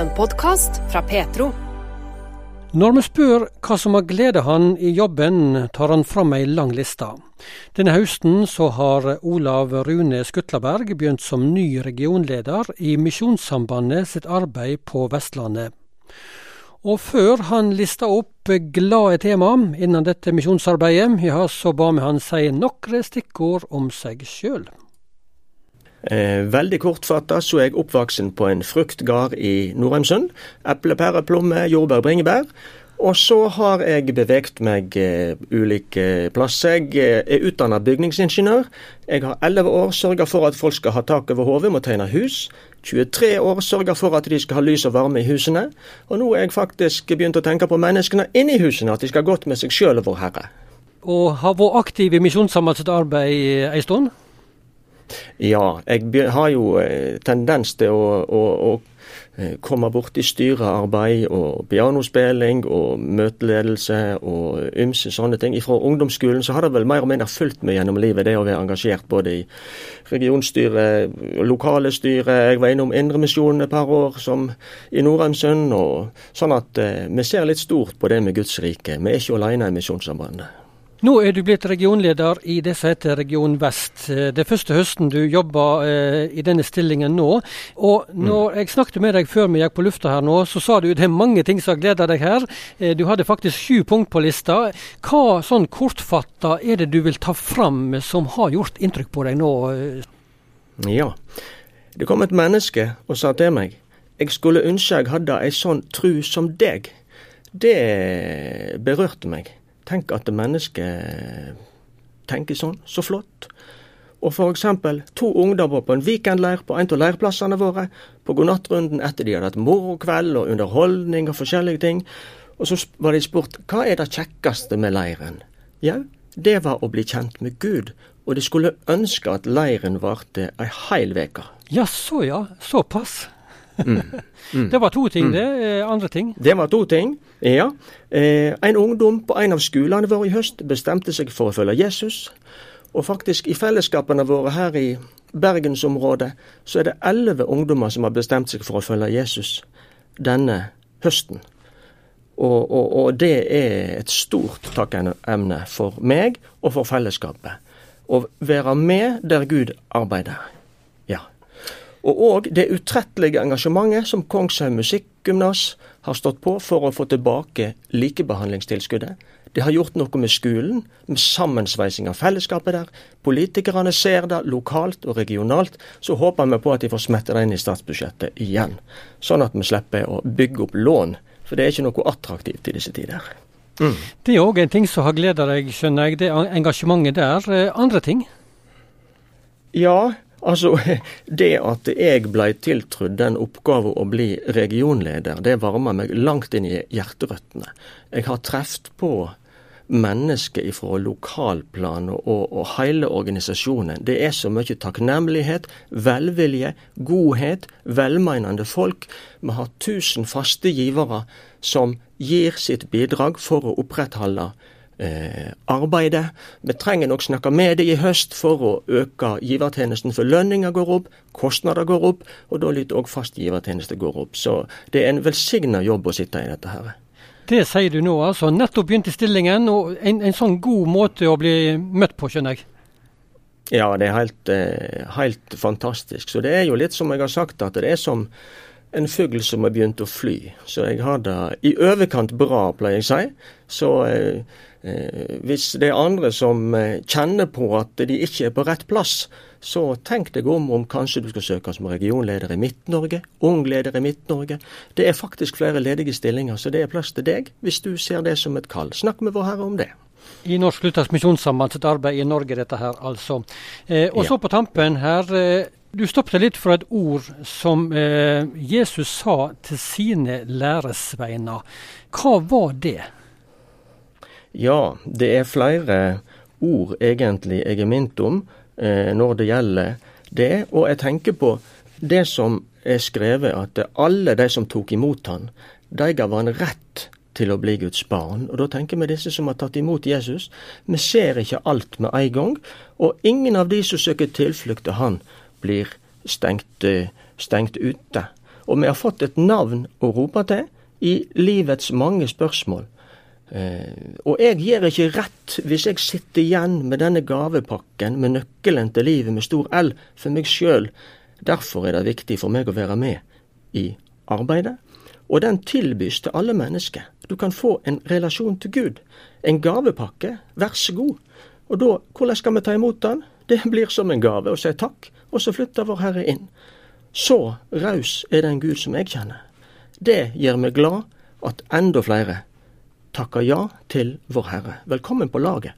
En podkast fra Petro. Når vi spør hva som har gledet han i jobben, tar han fram ei lang liste. Denne høsten så har Olav Rune Skutlaberg begynt som ny regionleder i Misjonssambandet sitt arbeid på Vestlandet. Og før han lista opp glade tema innen dette misjonsarbeidet, ja, så ba vi han si nokre stikkord om seg sjøl. Eh, veldig kortfatta så er jeg oppvoksen på en fruktgard i Norheimsund. Eple, pære, plomme, jordbær, bringebær. Og så har jeg beveget meg eh, ulike plasser. Jeg er utdanna bygningsingeniør. Jeg har 11 år sørga for at folk skal ha tak over hodet, må tegne hus. 23 år sørga for at de skal ha lys og varme i husene. Og nå er jeg faktisk begynt å tenke på menneskene inni husene, at de skal ha godt med seg sjøl og Vår Herre. Og har vært aktiv i misjonssamarbeidsarbeid arbeid ei stund? Ja, jeg har jo eh, tendens til å, å, å eh, komme borti styrearbeid og pianospilling og møteledelse og ymse sånne ting. Fra ungdomsskolen så har det vel mer og mindre fulgt meg gjennom livet, det å være engasjert både i regionstyret, lokale styre. Jeg var innom Indremisjonen et par år som i Norheimsund. Sånn at eh, vi ser litt stort på det med Guds rike. Vi er ikke alene i Misjonssambandet. Nå er du blitt regionleder i det som heter Region Vest. Det er første høsten du jobber eh, i denne stillingen nå. Og når mm. jeg snakket med deg før vi gikk på lufta her nå, så sa du det er mange ting som gleder deg her. Eh, du hadde faktisk sju punkt på lista. Hva sånn kortfatta er det du vil ta fram som har gjort inntrykk på deg nå? Ja, det kom et menneske og sa til meg jeg skulle ønske jeg hadde ei sånn tru som deg. Det berørte meg. Tenk at mennesket tenker sånn. Så flott. Og f.eks. to ungdommer på en weekendleir på en av leirplassene våre. På godnattrunden etter de hadde hatt morokveld og underholdning og forskjellige ting. Og så var de spurt hva er det kjekkeste med leiren? Jau, det var å bli kjent med Gud. Og de skulle ønske at leiren varte ei heil uke. Jaså ja, såpass. Mm. Mm. Det var to ting, mm. det. Eh, andre ting? Det var to ting, ja. Eh, en ungdom på en av skolene våre i høst bestemte seg for å følge Jesus. Og faktisk i fellesskapene våre her i bergensområdet så er det elleve ungdommer som har bestemt seg for å følge Jesus denne høsten. Og, og, og det er et stort takkemne for meg og for fellesskapet. Å være med der Gud arbeider. Og òg det utrettelige engasjementet som Kongshaug Musikkgymnas har stått på for å få tilbake likebehandlingstilskuddet. Det har gjort noe med skolen, med sammensveising av fellesskapet der. Politikerne ser det lokalt og regionalt. Så håper vi på at de får smette det inn i statsbudsjettet igjen. Sånn at vi slipper å bygge opp lån. For det er ikke noe attraktivt i disse tider. Mm. Det er òg en ting som har gleda deg, skjønner jeg. Det engasjementet der. Eh, andre ting? Ja, Altså, det at jeg blei tiltrudd den oppgaven å bli regionleder, det varmer meg langt inn i hjerterøttene. Jeg har truffet på mennesker fra lokalplan og, og, hele organisasjonen. Det er så mye takknemlighet, velvilje, godhet, velmeinende folk. Vi har tusen faste givere som gir sitt bidrag for å opprettholde eh, arbeidet. Vi trenger nok snakke med dem i høst for å øke givertjenesten, for lønninger går opp, kostnader går opp, og da litt òg fast givertjeneste går opp. Så det er en velsigna jobb å sitte i dette her. Det sier du nå, altså. Nettopp begynt i stillingen, og en, en sånn god måte å bli møtt på, skjønner jeg. Ja, det er helt, eh, helt fantastisk. Så det er jo litt som jeg har sagt, at det er som en fugl som har begynt å fly. Så jeg har det i overkant bra, pleier jeg å si. Så eh, Eh, hvis det er andre som eh, kjenner på at de ikke er på rett plass, så tenk deg om om kanskje du skal søke som regionleder i Midt-Norge, ung leder i Midt-Norge. Det er faktisk flere ledige stillinger, så det er plass til deg hvis du ser det som et kall. Snakk med Vår Herre om det. I Norsk Luthersk Misjonssamband sitt arbeid i Norge, dette her altså. Eh, og så ja. på tampen her. Eh, du stoppet litt for et ord som eh, Jesus sa til sine læresveiner. Hva var det? Ja, det er flere ord egentlig jeg er minnet om eh, når det gjelder det. Og jeg tenker på det som er skrevet, at alle de som tok imot han, de gav han rett til å bli Guds barn. Og da tenker vi disse som har tatt imot Jesus. Vi ser ikke alt med en gang, og ingen av de som søker tilflukt til han, blir stengt, eh, stengt ute. Og vi har fått et navn å rope til i livets mange spørsmål. Eh, og jeg gir ikke rett hvis jeg sitter igjen med denne gavepakken med nøkkelen til livet med stor L for meg sjøl. Derfor er det viktig for meg å være med i arbeidet. Og den tilbys til alle mennesker. Du kan få en relasjon til Gud. En gavepakke, vær så god. Og da, hvordan skal vi ta imot den? Det blir som en gave, å si takk, og så flytter Vår Herre inn. Så raus er den Gud som jeg kjenner. Det gjør meg glad at enda flere takker ja til Vår Herre. Velkommen på laget.